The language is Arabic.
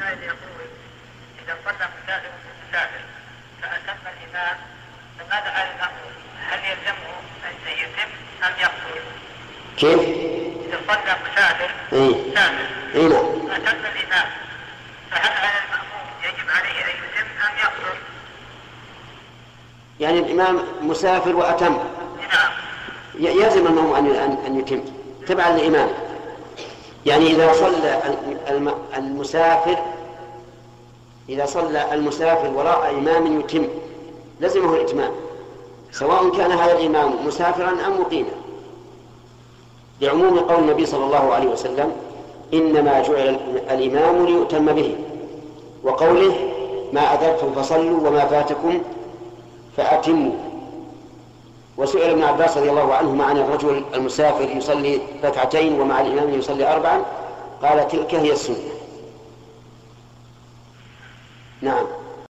السائل يقول إذا صلى مسافر مسافر فأتم الإمام فماذا على المأمور؟ هل يلزمه أن يتم؟ أم يقصر؟ كيف؟ إذا صلى مسافر إيه. مسافر إيه نعم. فأتم الإمام فهل على المأمور يجب عليه أن يتم؟ أم يقصر؟ يعني الإمام مسافر وأتم. نعم. يلزم المأموم أن أن أن يتم. تبعا لإمامه يعني إذا صلى الم- المسافر إذا صلى المسافر وراء إمام يتم لزمه الإتمام سواء كان هذا الإمام مسافرا أم مقيما. لعموم قول النبي صلى الله عليه وسلم إنما جعل الإمام ليؤتم به وقوله ما أدركتم فصلوا وما فاتكم فأتموا. وسئل ابن عباس رضي الله عنهما عن الرجل المسافر يصلي ركعتين ومع الإمام يصلي أربعا قال تلك هي السنة. نعم.